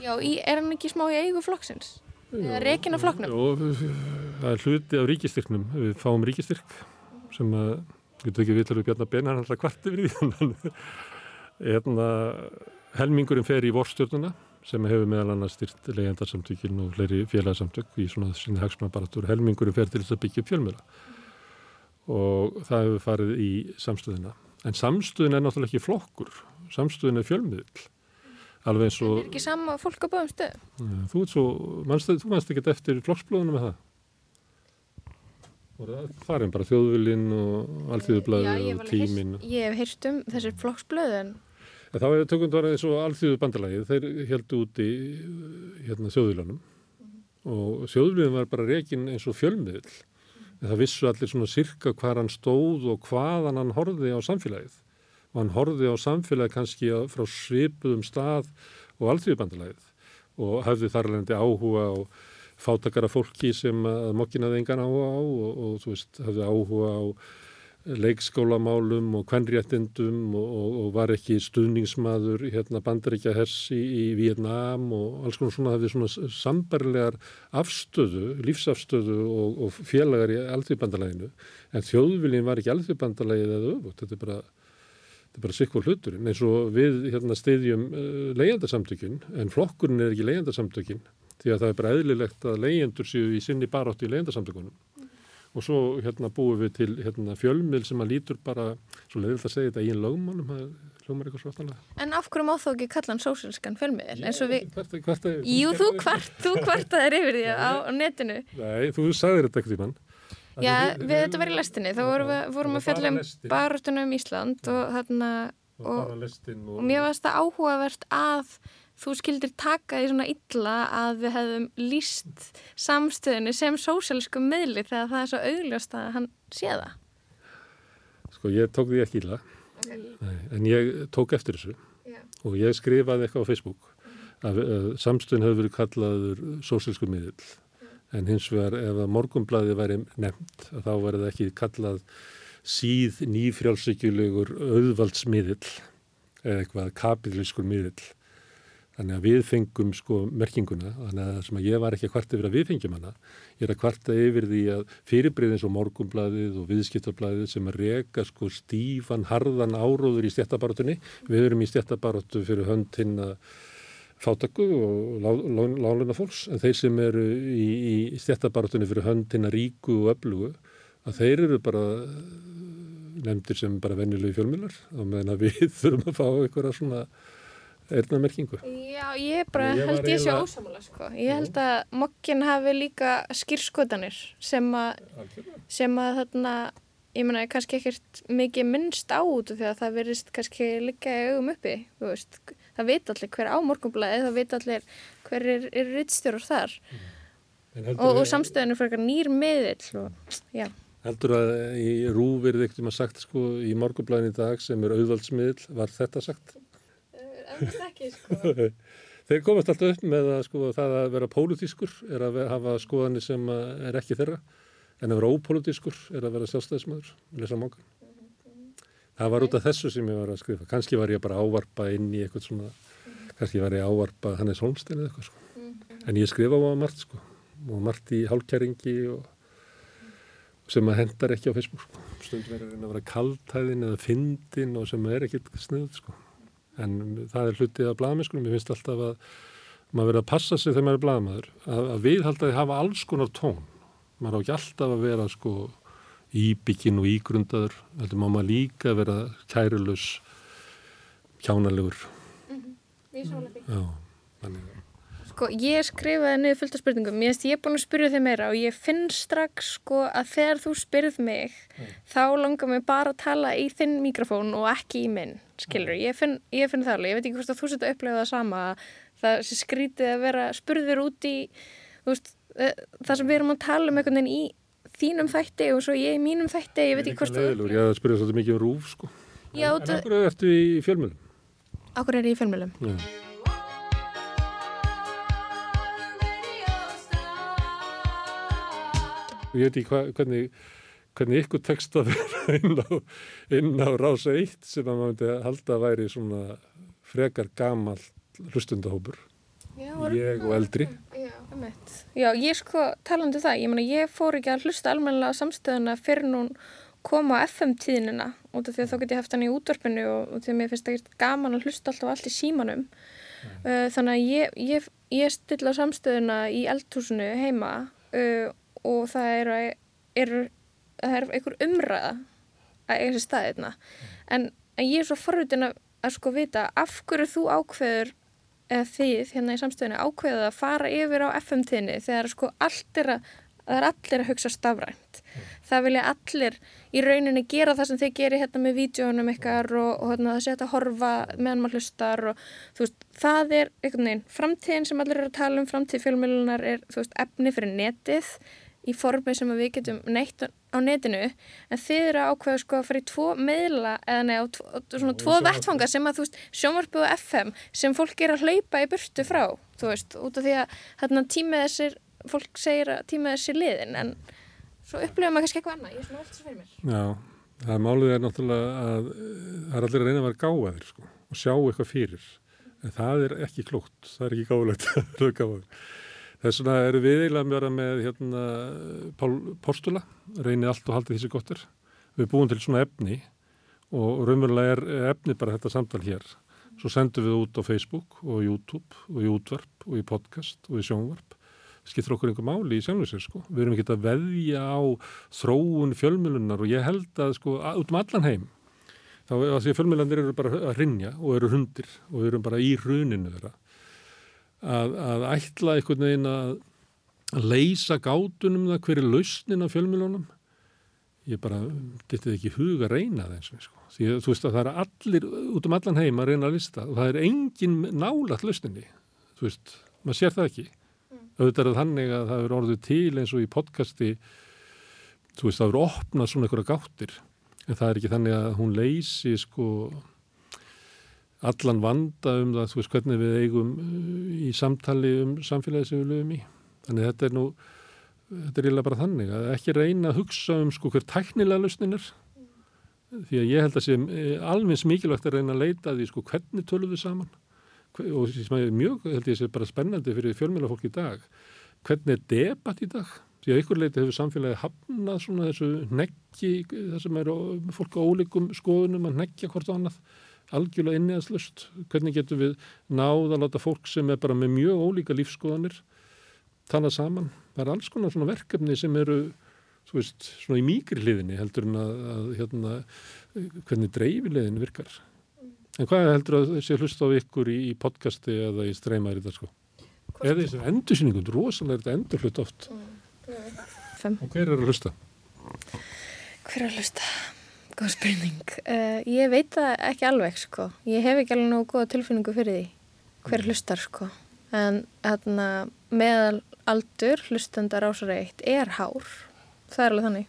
Já, í, er hann ekki smá í eigu flokksins? Eða rekin af flokknum? Jó, það er hluti af ríkistyrknum við fáum ríkistyrk sem að, getur ekki viðtalið Bjarnar Ben hann alltaf kvart yfir því hérna, helmingurinn fer í vorstjórnuna sem hefur meðal annars styrt leyendarsamtökin og fleiri félagsamtök í svona sinni hagsmannabaratur helmingurum fer til þess að byggja fjölmjöla og það hefur farið í samstöðina. En samstöðin er náttúrulega ekki flokkur, samstöðin er fjölmiðl. Alveg eins og... En er ekki sama fólk á báðum stöðum? Þú ert svo, mannstu, þú mannst ekki eftir flokksblöðunum með það? Og það er bara þjóðvillin og allþjóðublaðu og tímin. Ég hef heyrt um þessir flokksblöðun En þá hefur tökundvarðið eins og alþjóðu bandalagið, þeir heldu úti hérna sjóðvílanum mm og sjóðvílunum var bara reygin eins og fjölmiðl. Mm. Það vissu allir svona sirka hvað hann stóð og hvaðan hann horfiði á samfélagið. Og hann horfiði á samfélagið kannski frá svipuðum stað og alþjóðu bandalagið og hafði þar alveg áhuga á fátakara fólki sem mokkinaði engan áhuga á og, og þú veist, hafði áhuga á leikskólamálum og kvennréttindum og, og, og var ekki stuðningsmaður hérna bandaríkja hersi í, Vietnám og alls konar svona hafði svona sambarlegar afstöðu, lífsafstöðu og, og félagar í alþjóðbandalæginu en þjóðviljin var ekki alþjóðbandalægið eða öfut, þetta er bara þetta er bara sikkur hluturinn. Eins og við hérna stiðjum uh, leyendasamtökin en flokkurinn er ekki leyendasamtökin því að það er bara eðlilegt að leyendur séu í sinni barótt í leyendasamtökunum og svo hérna búum við til hérna, fjölmil sem að lítur bara, svo leiðilegt að segja þetta í einn lögmálum, það hljómar eitthvað svartalega. En af hverju má þó ekki kalla hann sósilskan fjölmil? Jú, þú hvert, þú að er yfir því á, á netinu. Nei, þú sagðir þetta ekkert í mann. Já, við, við þetta var í lestinni, þá vorum við, vorum við fjallum barustunum Ísland og þarna og, og, og mér varst það áhugavert að þú skildir taka því svona illa að við hefðum líst samstöðinu sem sósjálfsku meðli þegar það er svo augljóst að hann sé það? Sko ég tók því ekki illa, okay. Nei, en ég tók eftir þessu yeah. og ég skrifaði eitthvað á Facebook að, að samstöðin hefur verið kallaður sósjálfsku meðl yeah. en hins vegar ef að morgumblæði væri nefnt þá verði það ekki kallað síð nýfrjálfsvíkjulegur auðvaldsmiðl eða eitthvað kapitlískur miðl Þannig að við fengum sko merkinguna, þannig að það sem að ég var ekki að kvarta yfir að við fengjum hana, ég er að kvarta yfir því að fyrirbriðins og morgumbladið og viðskiptabladið sem að reka sko stífan, harðan áróður í stjættabarátunni, við erum í stjættabarátu fyrir hönd hinn að fátakku og láluna fólks, en þeir sem eru í, í stjættabarátunni fyrir hönd hinn að ríku og öflugu, að þeir eru bara nefndir sem bara venjulegu fjölmjölar, og meðan við þurfum að fá einhverja svona erðnamerkingu. Já, ég bara ég held ég sé ósamála sko. Ég held að mokkin hafi líka skýrskotanir sem að sem að þarna ég menna kannski ekkert mikið minnst á út því að það verist kannski líka augum uppi, þú veist það veit allir hver á morgunblæði, það veit allir hver er, er rittstjórar þar mm. og, og samstöðinu fyrir eitthvað nýr meðill og já Heldur að í rúverið ekkert um að sagt sko í morgunblæðin í dag sem er auðvaldsmiðl, var þetta sagt? Ekki sko. Þeir komast alltaf upp með að sko, það að vera pólutískur er að hafa skoðanir sem er ekki þeirra en að vera ópólutískur er að vera sjálfstæðismöður lesa mángan. Það var út af þessu sem ég var að skrifa. Kanski var ég bara ávarpa inn í eitthvað svona, kannski var ég ávarpa Hannes Holmstein eða eitthvað sko. En ég skrifa á margt sko og margt í hálkjæringi og sem að hendar ekki á Facebook sko. Stundum er að vera kaltæðin eða fyndin og sem er ekkit sniðt sko en það er hlutið af bladamennskunum, ég finnst alltaf að maður verið að passa sig þegar maður er bladamæður að, að viðhaldaði hafa alls konar tón. Maður á ekki alltaf að vera sko íbyggin og ígrundaður heldur maður líka vera kærulus kjánalegur. Mm -hmm. Já, þannig að Sko, ég skrifaði niður fullt af spurningum, ég, ég er búin að spyrja þig meira og ég finn strax sko að þegar þú spyrð mig mm. þá langar mér bara að tala í þinn mikrofón og ekki í minn skilur, ég finn, ég finn það alveg, ég veit ekki hvort að þú setja að upplega það sama, það sé skrítið að vera spurður út í veist, e, það sem við erum að tala um einhvern veginn í þínum þætti og svo ég í mínum þætti, ég veit ekki hvort að Ég spyrjað svolítið mikið um rúf sko. Já, en, en okkur er þetta í fjölmjölum? Okkur er þetta í fjölmjölum? Já Ég veit ekki hvernig hvernig ykkur tekst að vera inn á, inn á rása eitt sem að maður myndi halda að væri svona frekar gamal hlustundahópur ég og eldri. Já, já, ég sko talandi um það, ég, mena, ég fór ekki að hlusta almenna á samstöðuna fyrir nún koma á FM-tíðinina út af því að þá get ég haft hann í útvarpinu og, og því að mér finnst það ekki gaman að hlusta alltaf allt í símanum. Uh, þannig að ég, ég, ég stilla samstöðuna í eldhúsinu heima uh, og það eru er, það er einhver umræða að eiga sér staðirna en, en ég er svo forrutin að, að sko vita af hverju þú ákveður eða þið hérna í samstöðinu ákveðuð að fara yfir á FM-tíðinni þegar sko allt er að það er allir að hugsa stafrænt. Mm. það vilja allir í rauninni gera það sem þeir gerir hérna með vídjónum ykkar og, og hérna, það setja að horfa meðan maður hlustar og þú veist, það er einhvern veginn, framtíðin sem allir eru að tala um framtíð fjölmjölunar er, þú veist, efni fyrir netið í formi sem við getum neitt á netinu en þið eru ákveðu sko að fara í tvo meðla eða neða svona tvo vettfangar sem að þú veist sjónvarpu og FM sem fólk er að hlaupa í burtu frá þú veist út af því að hérna tímið þessir fólk segir að tímið þessir liðin en svo upplifum maður kannski eitthvað annað ég er svona svo fyrir mér Já, Það er málið er náttúrulega að það er allir að reyna að vera gáðir sko, og sjá eitthvað fyrir. En það er ekki klútt, það er ekki að gáðir. Þess vegna eru við eiginlega að vera með hérna, Pál Postula, reynið allt og haldið þessi gottir. Við erum búin til svona efni og raunverulega er efni bara þetta samtal hér. Svo sendum við út á Facebook og YouTube og í útvarp og í podcast og í sjónvarp skiptir okkur einhver máli í sjálfsveitsir sko. Við erum ekki að veðja á þróun fjölmjölunar og ég held að sko út um allan heim þá að því að fjölmjölandir eru bara að rinja og eru hundir og við erum bara í runinu þeirra að, að ætla einhvern veginn að leysa gátunum það hverju lausnin af fjölmjölunum ég bara getið ekki huga að reyna það eins og sko. því að þú veist að það er allir út um allan heim að reyna að lista. Og það er engin nálat lausninni þú veist, maður sér það ekki. Auðvitað er þannig að það eru orðið til eins og í podcasti þú veist það eru opnað svona einhverja gáttir. En það er ekki þannig að hún leysi sko allan vanda um það þú veist hvernig við eigum uh, í samtali um samfélagi sem við lögum í. Þannig þetta er nú þetta er eiginlega bara þannig að ekki reyna að hugsa um sko hver tæknilega lausnin er. Því að ég held að sé eh, alveg mikilvægt að reyna að leita því sko hvernig tölum við saman? Og sem er mjög, held ég, sé bara spennandi fyrir fjölmjölafólk í dag. Hvernig er debatt í dag? Því að ykkur leiti hefur samfélagi hafnað svona þessu neggi, það sem er fólk á ólíkum skoðunum að negja hvort annað, algjörlega inniðaslust hvernig getur við náð að láta fólk sem er bara með mjög ólíka lífskoðanir tala saman það er alls konar svona verkefni sem eru þú veist, svona í mýgri hliðinni heldur en að, að hérna, hvernig dreifilegin virkar En hvað heldur að þessi hlust á ykkur í, í podcasti eða í streymaður í þetta sko? Er þessi endursynningun, rosalega er þetta endur hlut oft. Fem. Og hver er að hlusta? Hver er að hlusta? Góð spurning. Uh, ég veit það ekki alveg sko. Ég hef ekki alveg nógu góða tilfinningu fyrir því. Hver hlustar sko. En hérna meðal aldur hlustandar ásara eitt er hár. Það er alveg þannig.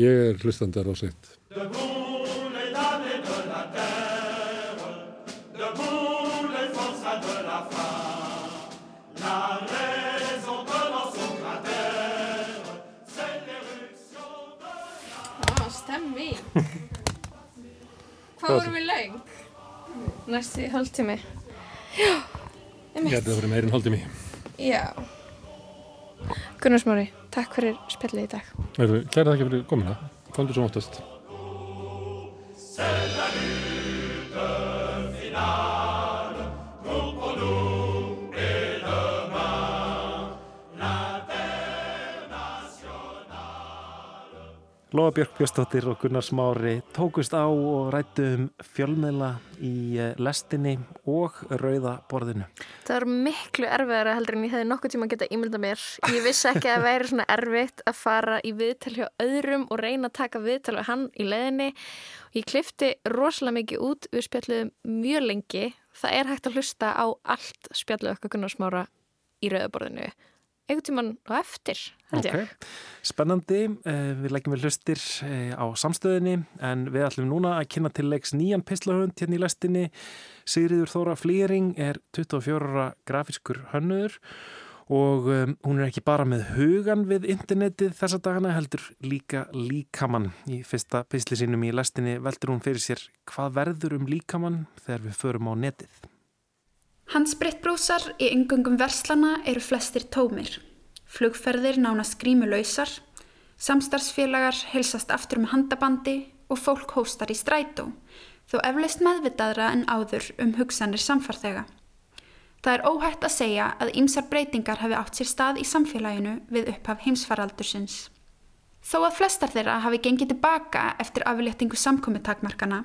Ég er hlustandar ásara eitt. Stemmi Hvað vorum við lang? Næsti hálftími. Já Ég held að voru meirinn hálftími. Já. Gunnar Smári, takk fyrir spjallið í dag. Kæra þakki fyrir komina Kondur svo óttast Lóa Björk Björnstóttir og Gunnar Smári tókust á og rættu um fjölmiðla í eh, lestinni og rauða borðinu. Það var miklu erfiðara heldur en ég hefði nokkuð tíma að geta ímynda mér. Ég vissi ekki að það væri svona erfitt að fara í viðtal hjá öðrum og reyna að taka viðtal við hann í leðinni. Ég klifti rosalega mikið út við spjalluðum mjög lengi. Það er hægt að hlusta á allt spjalluð okkar Gunnar Smára í rauðaborðinu einhvern tíman á eftir. Okay. Spennandi, eh, við leggjum við hlustir eh, á samstöðinni en við ætlum núna að kynna til leiks nýjan pislahund hérna í lestinni. Sigriður Þóra Flýring er 24 ára grafiskur hönnuður og um, hún er ekki bara með hugan við internetið þessa dagana heldur líka líkamann. Í fyrsta pisli sínum í lestinni veldur hún fyrir sér hvað verður um líkamann þegar við förum á netið. Hans brittbrúsar í yngöngum verslana eru flestir tómir. Flugferðir nánast grímulausar, samstarfsfélagar helsast aftur með handabandi og fólk hóstar í strætó, þó eflaust meðvitaðra en áður um hugsanir samfarþega. Það er óhætt að segja að ýmsar breytingar hafi átt sér stað í samfélaginu við upphaf heimsfaraldursins. Þó að flestar þeirra hafi gengið tilbaka eftir afléttingu samkominntakmarkana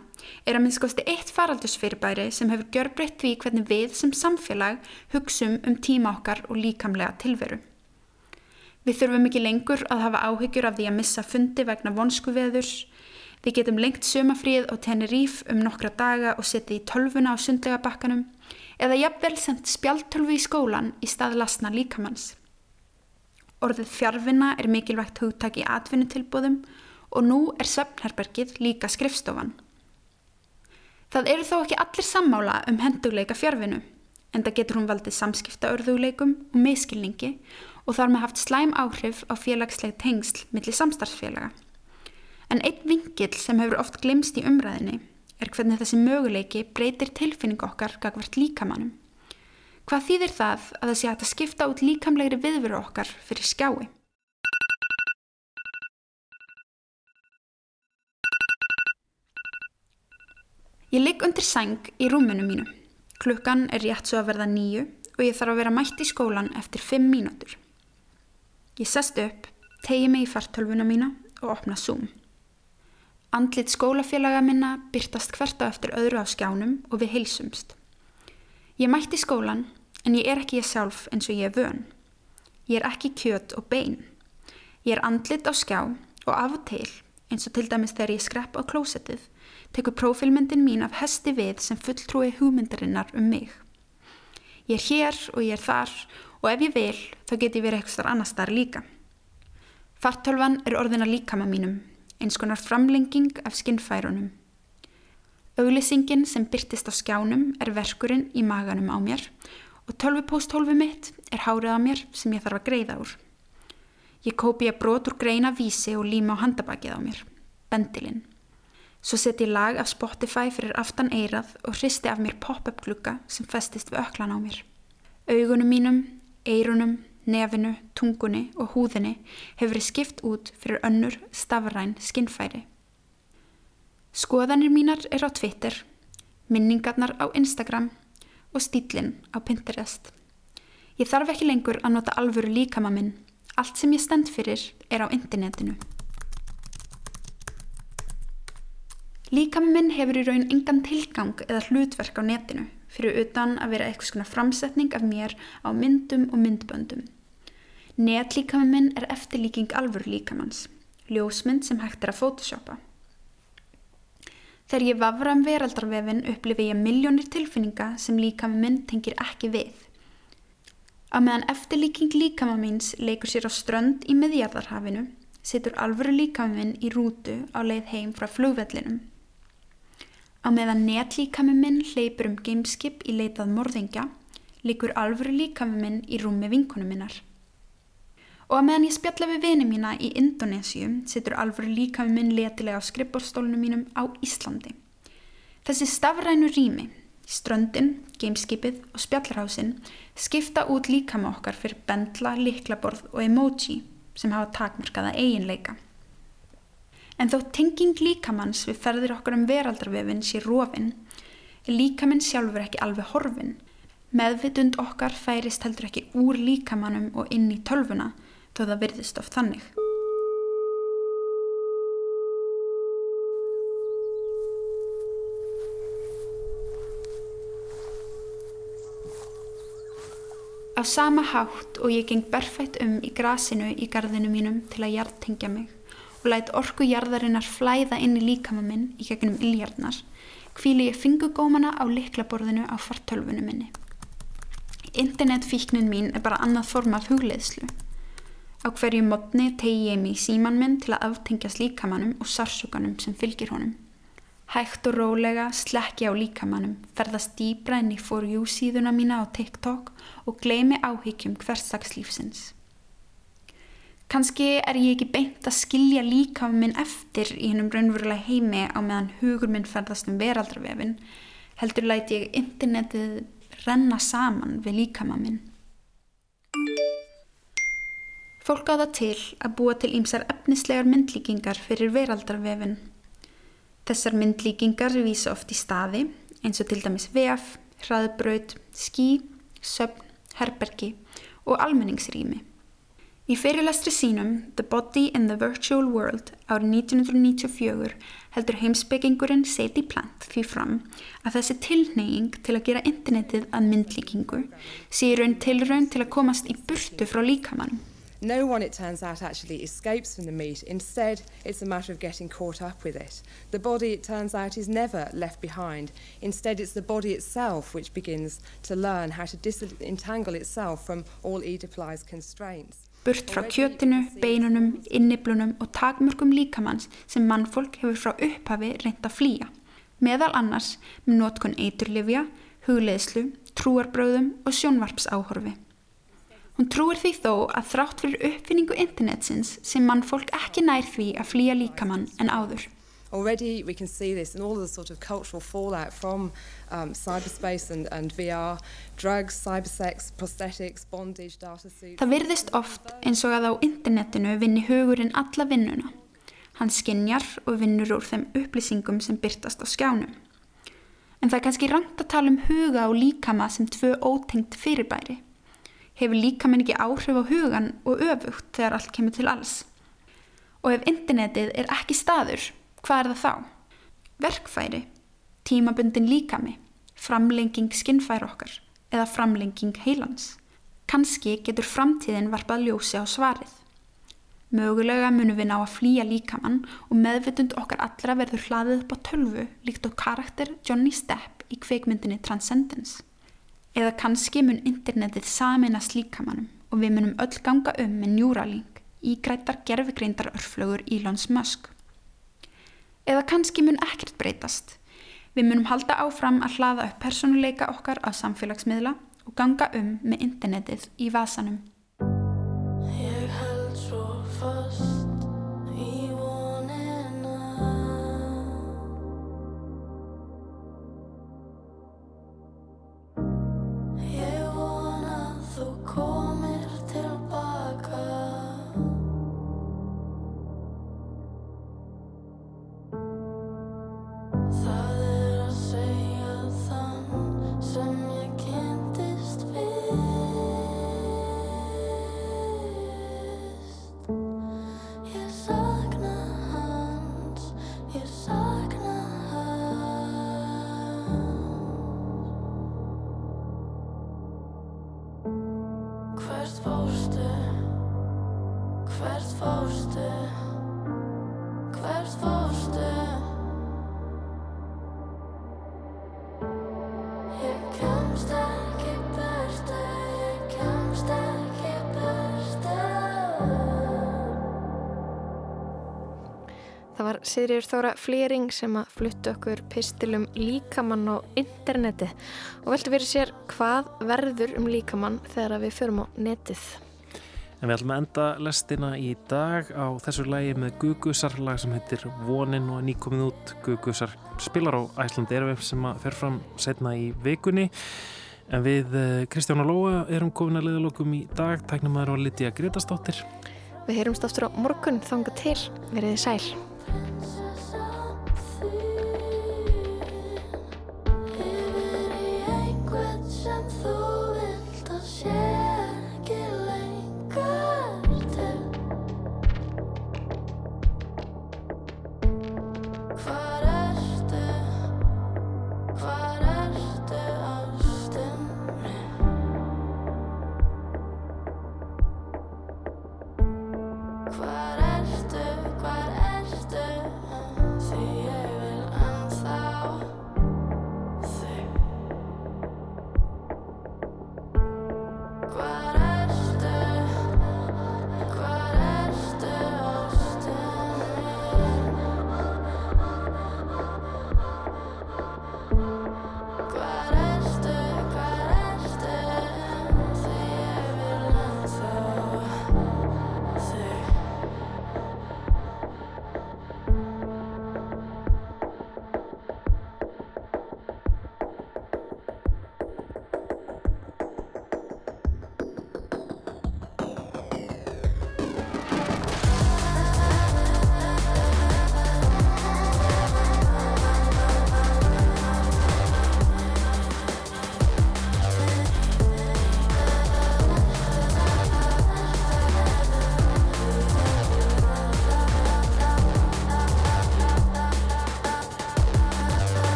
er að minnskosti eitt faraldusfyrirbæri sem hefur gjörbreytt því hvernig við sem samfélag hugsum um tíma okkar og líkamlega tilveru. Við þurfum ekki lengur að hafa áhyggjur af því að missa fundi vegna vonsku veðurs. Við getum lengt sömafríð og Teneríf um nokkra daga og setja í tölvuna á sundlega bakkanum eða jafnvel sendt spjaltölvu í skólan í stað lasna líkamanns. Orðið fjárvinna er mikilvægt hugtak í atvinnutilbúðum og nú er svefnherbergið líka skrifstofan. Það eru þó ekki allir sammála um hendugleika fjárvinnu en það getur hún valdið samskipta örðugleikum og miskilningi og þar með haft slæm áhrif á félagsleg tengsl millir samstarfsfélaga. En einn vingill sem hefur oft glemst í umræðinni er hvernig þessi möguleiki breytir tilfinning okkar gagvart líkamannum. Hvað þýðir það að það sé að skipta út líkamlegri viðveru okkar fyrir skjái? Ég ligg undir sæng í rúmunu mínu. Klukkan er rétt svo að verða nýju og ég þarf að vera mætt í skólan eftir fimm mínútur. Ég sest upp, tegi mig í fartölvuna mína og opna Zoom. Andlit skólafélaga minna byrtast hvert á eftir öðru á skjánum og við heilsumst. Ég mætti skólan en ég er ekki ég sjálf eins og ég er vön. Ég er ekki kjöt og bein. Ég er andlit á skjá og af og til, eins og til dæmis þegar ég skrepp á klósettið, tekur prófílmyndin mín af hesti við sem fulltrúi hugmyndarinnar um mig. Ég er hér og ég er þar og ef ég vil þá get ég verið eitthvað starf annars þar líka. Fartölvan er orðina líkama mínum, eins konar framlenging af skinnfærunum. Auglýsingin sem byrtist á skjánum er verkurinn í maganum á mér og tölvupósthólfi mitt er hárið á mér sem ég þarf að greiða úr. Ég kópi að brot úr greina vísi og líma á handabakið á mér, bendilinn. Svo seti ég lag af Spotify fyrir aftan eirað og hristi af mér pop-up glugga sem festist við öklan á mér. Augunum mínum, eirunum, nefinu, tungunni og húðinni hefur verið skipt út fyrir önnur stafræn skinnfæri. Skoðanir mínar er á Twitter, minningarnar á Instagram og stílinn á Pinterest. Ég þarf ekki lengur að nota alvöru líkama minn. Allt sem ég stend fyrir er á internetinu. Líkami minn hefur í raun engan tilgang eða hlutverk á netinu fyrir utan að vera eitthvað svona framsetning af mér á myndum og myndböndum. Netlíkami minn er eftirlíking alvöru líkamanns, ljósmynd sem hægt er að photoshoppa. Þegar ég vafra um veraldarvefin upplifi ég miljónir tilfinninga sem líkami minn tengir ekki við. Á meðan eftirlíking líkama míns leikur sér á strönd í miðjarðarhafinu, situr alvöru líkami minn í rútu á leið heim frá flugvellinum. Á meðan netlíkami minn hleypur um gameskip í leitað morðingja, líkur alvöru líkami minn í rúmi vinkunum minnar. Og á meðan ég spjalla við vini mína í Indonésium, situr alvöru líkami minn letilega á skrippborstólunum mínum á Íslandi. Þessi stafrænu rými, ströndin, gameskipið og spjallarhásin skipta út líkami okkar fyrir bendla, liklaborð og emoji sem hafa takmarkaða eiginleika. En þó tenging líkamanns við ferðir okkur um veraldarvefin sé rófin, er líkaminn sjálfur ekki alveg horfin. Meðvitund okkar færist heldur ekki úr líkamannum og inn í tölvuna þó það virðist oft þannig. Á sama hátt og ég geng berfætt um í grasinu í gardinu mínum til að hjartengja mig og læt orku jarðarinnar flæða inn í líkama minn í gegnum illjarnar, kvíli ég fingugómana á liklaborðinu á fartölfunum minni. Internetfíknin mín er bara annað form af hugleðslu. Á hverju modni tegi ég mig síman minn til að aftengjast líkamannum og sarsuganum sem fylgir honum. Hægt og rólega slekki á líkamannum, ferðast dýbra inn í For You síðuna mína á TikTok og gleimi áhyggjum hverstakslífsins. Kanski er ég ekki beint að skilja líka minn eftir í hennum raunverulega heimi á meðan hugur minn ferðast um veraldrarvefin, heldur læti ég internetið renna saman við líkama minn. Fólk á það til að búa til ímsar efnislegar myndlíkingar fyrir veraldrarvefin. Þessar myndlíkingar vísa oft í staði eins og til dæmis VF, hraðbraut, skí, söfn, herbergi og almenningsrými. Í fyrirlestri sínum The Body in the Virtual World árið 1994 heldur heimsbyggingurinn Sadie Plant því fram að þessi tilneying til að gera internetið að myndlíkingu sé raun tilraun til að komast í burtu frá líkamannum. No one, it turns out, actually escapes from the meat. Instead, it's a matter of getting caught up with it. The body, it turns out, is never left behind. Instead, it's the body itself which begins to learn how to disentangle itself from all Oedipalized constraints. burt frá kjötinu, beinunum, inniblunum og takmörgum líkamanns sem mannfólk hefur frá upphafi reynd að flýja. Meðal annars með notkun eiturlifja, hugleðslu, trúarbröðum og sjónvarpsáhorfi. Hún trúir því þó að þrátt fyrir uppfinningu internetsins sem mannfólk ekki nær því að flýja líkamann en áður. Already we can see this in all the sort of cultural fallout from um, cyberspace and, and VR, drugs, cybersex, prosthetics, bondage, data suits. Það virðist oft eins og að á internetinu vinni hugurinn alla vinnuna. Hann skinjar og vinnur úr þeim upplýsingum sem byrtast á skjánum. En það er kannski rangt að tala um huga og líkama sem tvö ótengt fyrirbæri. Hefur líkamann ekki áhrif á hugan og öfugt þegar allt kemur til alls? Og ef internetið er ekki staður, hvað er það þá? Verkfæri, tímabundin líkami, framlenging skinnfæri okkar eða framlenging heilans. Kanski getur framtíðin varpað ljósi á svarið. Mögulega munum við ná að flýja líkamann og meðvitund okkar allra verður hlaðið upp á tölvu líkt á karakter Johnny Stepp í kveikmyndinni Transcendence. Eða kannski mun internetið saminast líkamannum og við munum öll ganga um með Neuralink í grættar gerfigreindar örflögur Elons Musk. Eða kannski mun ekkert breytast. Við munum halda áfram að hlaða upp personuleika okkar á samfélagsmiðla og ganga um með internetið í vasanum. Var Sigriður Þóra Flýring sem að fluttu okkur pistilum líkamann á interneti og veltu fyrir sér hvað verður um líkamann þegar við förum á netið. En við ætlum að enda lestina í dag á þessu lægi með Gugusar, lag sem heitir Vonin og nýkomið út. Gugusar spilar á Æsland Erfef sem að fer fram setna í vikunni. En við eh, Kristján og Lóa erum komin að leiðalokum í dag. Tæknum aðra á Lítiða Gretastóttir. Við heyrumst aftur á morgun þanga til. Verðið sæl. friendship.